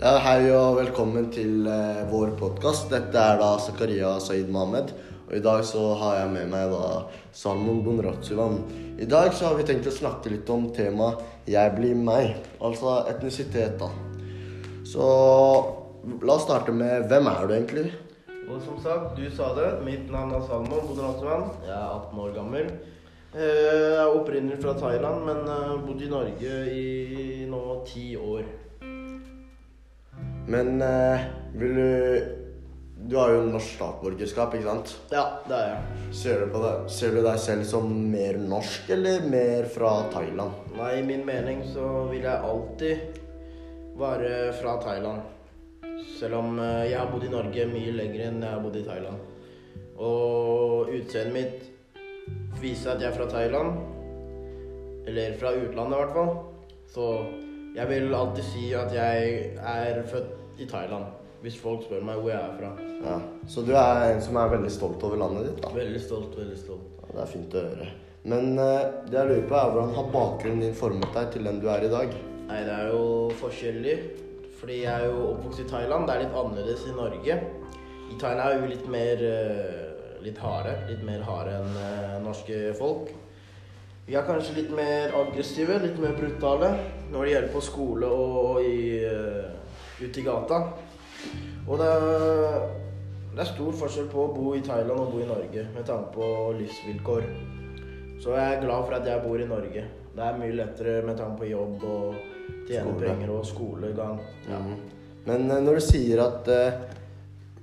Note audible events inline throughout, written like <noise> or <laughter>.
Ja, hei og velkommen til eh, vår podkast. Dette er da Zakaria Saeed Mohammed. Og i dag så har jeg med meg da Salmon Bonratsuvan. I dag så har vi tenkt å snakke litt om temaet 'jeg blir meg', altså etnisitet, da. Så la oss starte med hvem er du egentlig? Og som sagt, du sa det. Mitt navn er Salmon Bonratsuvan. Jeg er 18 år gammel. Eh, Jeg er opprinnelig fra Thailand, men bodde i Norge i nå ti år. Men eh, vil du Du har jo norsk statsborgerskap, ikke sant? Ja, det er jeg. Ser du, på det? Ser du deg selv som mer norsk eller mer fra Thailand? Nei, i min mening så vil jeg alltid være fra Thailand. Selv om eh, jeg har bodd i Norge mye lenger enn jeg har bodd i Thailand. Og utseendet mitt viser at jeg er fra Thailand. Eller fra utlandet, i hvert fall. Så jeg vil alltid si at jeg er født i Thailand. Hvis folk spør meg hvor jeg er fra. Ja. Så du er en som er veldig stolt over landet ditt, da? Veldig stolt, veldig stolt. Ja, det er fint å høre. Men uh, det jeg lurer på, er hvordan har bakgrunnen din formet deg til den du er i dag? Nei, det er jo forskjellig. Fordi jeg er jo oppvokst i Thailand. Det er litt annerledes i Norge. I Thailand er vi litt mer eh, litt harde. Litt mer harde enn eh, norske folk. Vi er kanskje litt mer aggressive, litt mer brutale når det gjelder på skole og i, ute i gata. Og det er, det er stor forskjell på å bo i Thailand og bo i Norge med tanke på livsvilkår. Så jeg er glad for at jeg bor i Norge. Det er mye lettere med tanke på jobb og tjene Skole. penger og skolegang. Ja. Mm. Men eh, når du sier at uh,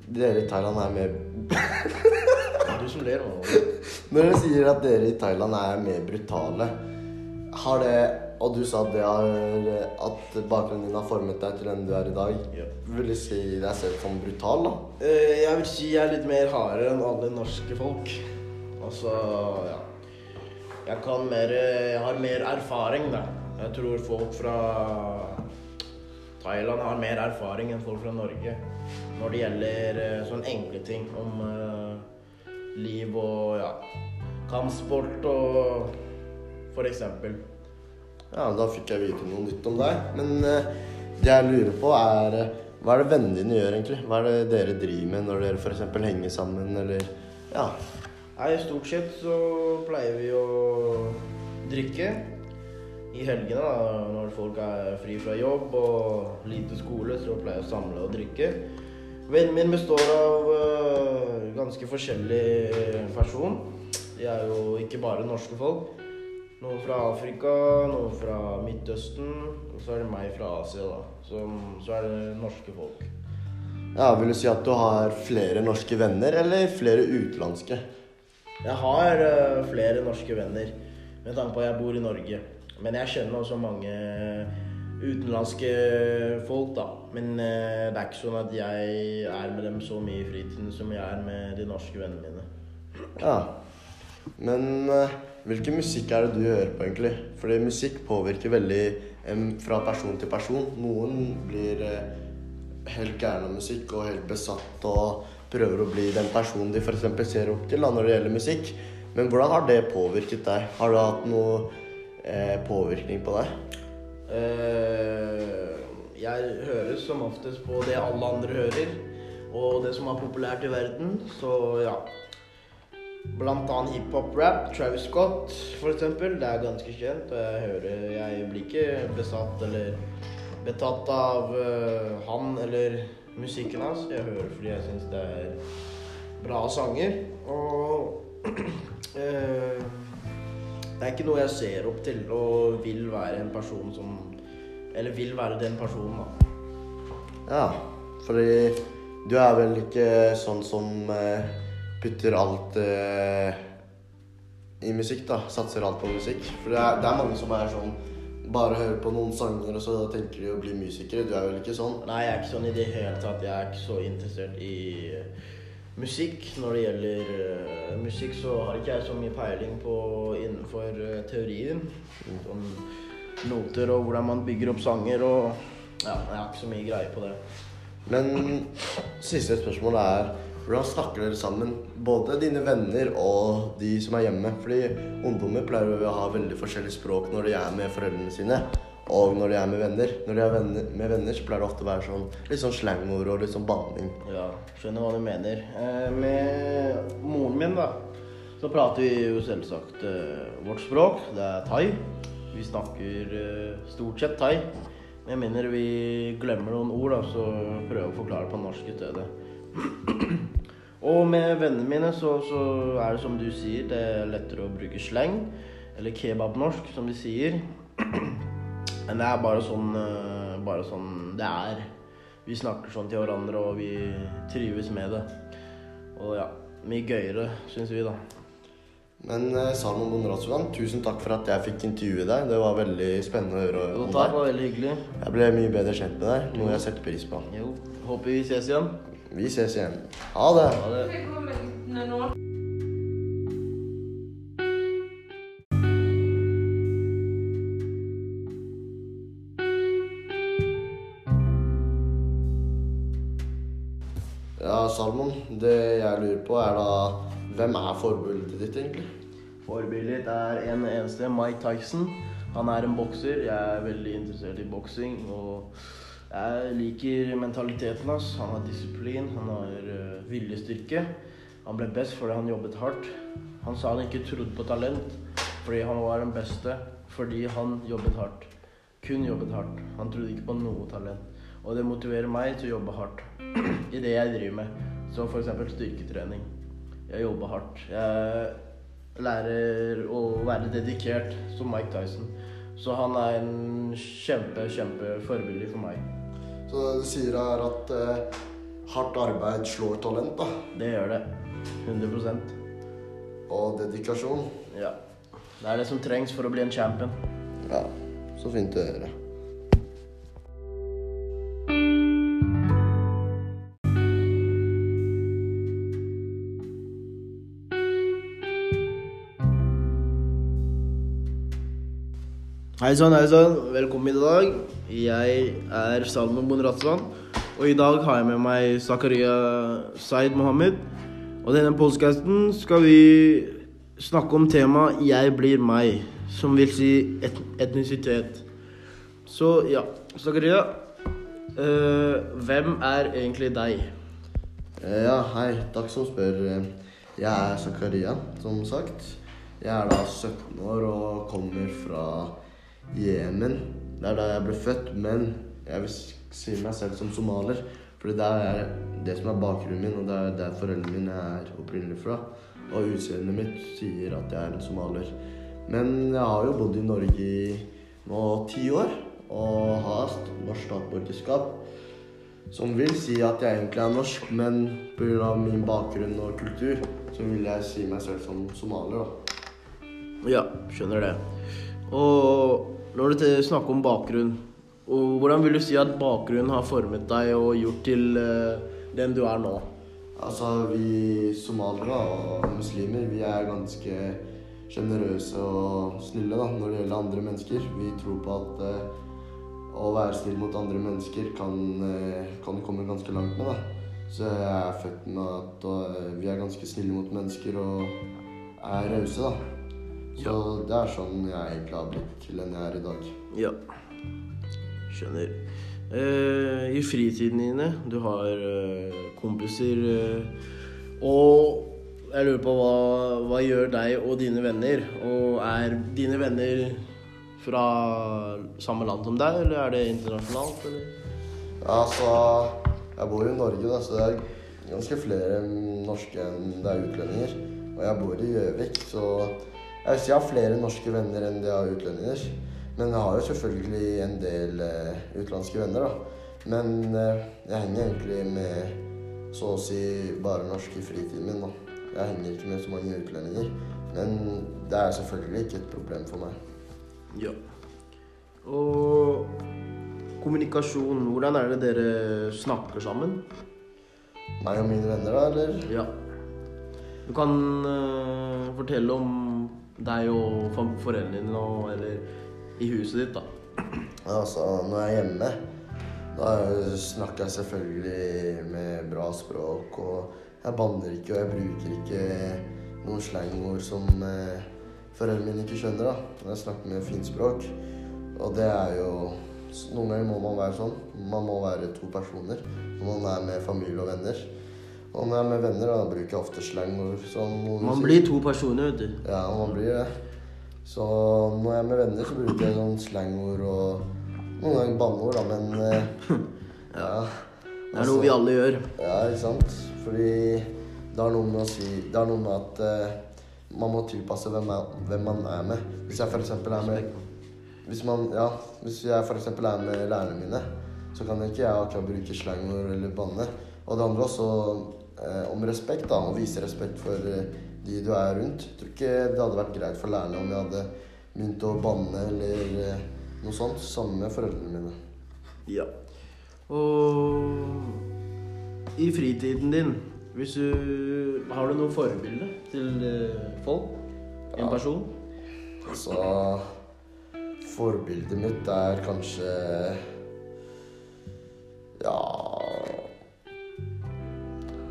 dere i Thailand er mer <laughs> Du som ler nå. <laughs> Når du sier at dere i Thailand er mer brutale, har det Og du sa at, det har, at bakgrunnen din har formet deg til den du er i dag. Yep. Vil du si deg selv som brutal, da? Uh, Jeg vil si jeg er litt mer hardere enn alle norske folk. Altså, ja. Jeg kan mer Jeg har mer erfaring, da. Jeg tror folk fra Thailand har mer erfaring enn folk fra Norge når det gjelder eh, sånne enkle ting om uh, liv og ja, kampsport og for eksempel. Ja, da fikk jeg vite noe nytt om deg. Men eh, det jeg lurer på, er eh, hva er det vennene dine gjør, egentlig? Hva er det dere driver med når dere f.eks. henger sammen, eller Ja. Nei, stort sett så pleier vi å drikke. I helgene, da, når folk er fri fra jobb og lite skole, så pleier vi å samle og drikke. Vennen min består av øh, ganske forskjellig person. De er jo ikke bare norske folk. Noen fra Afrika, noen fra Midtøsten, og så er det meg fra Asia, da. Så, så er det norske folk. ja. Vil du si at du har flere norske venner, eller flere utenlandske? Jeg har uh, flere norske venner med tanke på at jeg bor i Norge. Men jeg kjenner også mange utenlandske folk, da. Men uh, det er ikke sånn at jeg er med dem så mye i fritiden som jeg er med de norske vennene mine. Ja. Men eh, hvilken musikk er det du hører på, egentlig? Fordi musikk påvirker veldig fra person til person. Noen blir eh, helt gærne av musikk og helt besatt og prøver å bli den personen de f.eks. ser opp til da, når det gjelder musikk. Men hvordan har det påvirket deg? Har du hatt noe eh, påvirkning på deg? Uh, jeg hører som oftest på det alle andre hører, og det som er populært i verden. Så ja. Blant annet hiphop-rap. Travis Scott, for eksempel. Det er ganske kjent. Jeg hører Jeg blir ikke besatt eller betatt av uh, han eller musikken hans. Jeg hører fordi jeg syns det er bra sanger. Og uh, <clears throat> det er ikke noe jeg ser opp til og vil være en person som Eller vil være den personen, da. Ja, fordi du er vel ikke sånn som eh, putter alt eh, i musikk, da. Satser alt på musikk. For det er, det er mange som er sånn bare hører på noen sanger, og så tenker de å bli musikere. Du er vel ikke sånn? Nei, jeg er ikke sånn i det hele tatt. Jeg er ikke så interessert i uh, musikk. Når det gjelder uh, musikk, så har ikke jeg så mye peiling på innenfor uh, teorien. Sånn noter og hvordan man bygger opp sanger og Ja, jeg har ikke så mye greie på det. Men siste spørsmål er hvordan snakker dere sammen? Både dine venner og de som er hjemme. Fordi ungdommer pleier å ha veldig forskjellig språk når de er med foreldrene sine. og når de er med venner. Når de er venner, med venner, så pleier det ofte å være sånn litt sånn slangord og litt sånn banning. Ja, skjønner hva du mener. Eh, med moren min, da, så prater vi jo selvsagt eh, vårt språk. Det er thai. Vi snakker eh, stort sett thai. Jeg mener vi glemmer noen ord, da, så prøver å forklare på norsk i stedet. <clears throat> Og med vennene mine så, så er det som du sier, det er lettere å bruke slang. Eller kebabnorsk, som de sier. <clears throat> Men det er bare sånn, eh, bare sånn det er. Vi snakker sånn til hverandre, og vi trives med det. Og ja, mye gøyere, syns vi, da. Men eh, Salman Bonratsuan, tusen takk for at jeg fikk intervjue deg. Det var veldig spennende å høre Jo, om takk, det var veldig hyggelig. Jeg ble mye bedre kjent med deg, noe jeg setter pris på. Jo, håper vi ses igjen. Vi ses igjen. Ha det! Ha det. Ja, Salmon, det jeg lurer på er da Hvem er forbildet ditt, egentlig? Forbildet ditt er en eneste Mike Tyson. Han er en bokser. Jeg er veldig interessert i boksing. Og jeg liker mentaliteten hans. Han har disiplin, han har uh, viljestyrke. Han ble best fordi han jobbet hardt. Han sa han ikke trodde på talent fordi han var den beste fordi han jobbet hardt. Kun jobbet hardt. Han trodde ikke på noe talent. Og det motiverer meg til å jobbe hardt <clears throat> i det jeg driver med. Som f.eks. styrketrening. Jeg jobber hardt. Jeg lærer å være dedikert som Mike Tyson. Så han er en kjempe, kjempe forbilde for meg. Så det du sier er at eh, hardt arbeid slår talent, da. Det gjør det. 100 Og dedikasjon. Ja. Det er det som trengs for å bli en champion. Ja, så fint å høre. Hei sann, hei sann. Velkommen i dag. Jeg er Salman Bonratsan. Og i dag har jeg med meg Zakaria Zaid Mohammed. Og denne podkasten skal vi snakke om temaet 'Jeg blir meg', som vil si et etnisitet. Så ja, Zakaria. eh, hvem er egentlig deg? Eh, Ja, hei. Takk som spør. Jeg er Zakaria, som sagt. Jeg er da 17 år og kommer fra Jemen. Det er der jeg ble født, men jeg vil si meg selv som somalier. For det er det som er bakgrunnen min, og det er der foreldrene mine er opprinnelig fra. Og utseendet mitt sier at jeg er en somalier. Men jeg har jo bodd i Norge i nå ti år, og har norsk statsborgerskap. Som vil si at jeg egentlig er norsk, men pga. min bakgrunn og kultur, så vil jeg si meg selv som somalier, da. Ja, skjønner det. Og når du snakker om bakgrunn, hvordan vil du si at bakgrunnen har formet deg og gjort til eh, den du er nå? Altså, vi somaliere og muslimer, vi er ganske sjenerøse og snille da, når det gjelder andre mennesker. Vi tror på at eh, å være snill mot andre mennesker kan, eh, kan komme ganske langt med. da. Så jeg er født med at eh, vi er ganske snille mot mennesker og er rause, da. Så det er sånn jeg egentlig har blitt til den jeg er i dag. Ja, skjønner. Eh, I fritiden dine, du har eh, kompiser eh, Og jeg lurer på hva, hva gjør deg og dine venner? Og er dine venner fra samme land som deg, eller er det internasjonalt? Eller? Ja, altså Jeg bor jo i Norge, da, så det er ganske flere norske enn det er utlendinger. Og jeg bor i Gjøvik, så jeg har flere norske venner enn det jeg har utlendinger. Men jeg har jo selvfølgelig en del eh, utenlandske venner, da. Men eh, jeg henger egentlig med så å si bare norske i fritiden min, da. Jeg henger ikke med så mange utlendinger. Men det er selvfølgelig ikke et problem for meg. Ja. Og kommunikasjon, hvordan er det dere snakker sammen? Meg og mine venner, da, eller? Ja. Du kan eh, fortelle om deg og jo foreldrene dine, og- eller i huset ditt, da. Altså, når jeg er hjemme, da snakker jeg selvfølgelig med bra språk, og jeg banner ikke, og jeg bruker ikke noen slangord som eh, foreldrene mine ikke skjønner, da. Jeg snakker med fint språk. Og det er jo Noen ganger må man være sånn. Man må være to personer når man er med familie og venner. Og når jeg er med venner, da bruker jeg ofte slangord. Sånn, Man blir to personer, vet du. Ja, man blir det. Så når jeg er med venner, så bruker jeg sånn slangord og noen ganger banneord, da, men eh, <laughs> ja. Det er noe vi alle gjør. Ja, ikke sant? Fordi det har noe med å si Det har noe med at eh, man må tilpasse hvem, er, hvem man er med. Hvis jeg f.eks. er med Hvis man Ja, hvis jeg f.eks. er med lærerne mine, så kan ikke jeg akkurat bruke slangord eller banne. Og det andre også om respekt, da. Å vise respekt for eh, de du er rundt. Jeg tror ikke det hadde vært greit for lærerne om jeg hadde begynt å banne eller eh, noe sånt. sammen med foreldrene mine. Ja. Og i fritiden din, hvis du Har du noe forbilde til eh, folk? En Ja. person? Altså forbildet mitt er kanskje Ja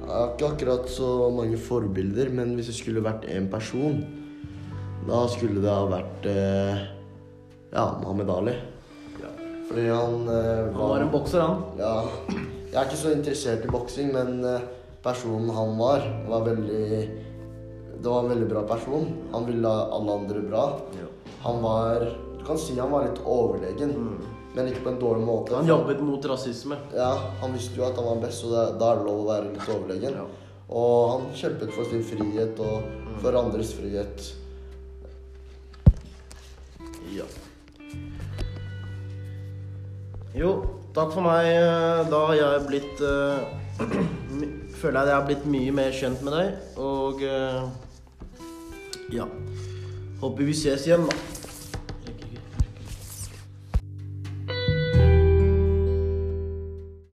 Jeg har ikke akkurat så mange forbilder, men hvis det skulle vært én person, da skulle det ha vært eh, ja, Mohammed Ali. Ja. Fordi han eh, Han var en bokser, han. Ja. Jeg er ikke så interessert i boksing, men eh, personen han var, var veldig Det var en veldig bra person. Han ville alle andre bra. Han var Du kan si han var litt overlegen, men ikke på en dårlig måte. Han jobbet mot rasisme. Ja, han visste jo at han var best, så da er det lov å være litt overlegen. Ja. Og han kjempet for sin frihet og for andres frihet. Ja. Jo, takk for meg. Da har jeg blitt <clears throat> uh, Føler jeg at jeg har blitt mye mer kjent med deg, og uh, Ja. Håper vi ses igjen, da.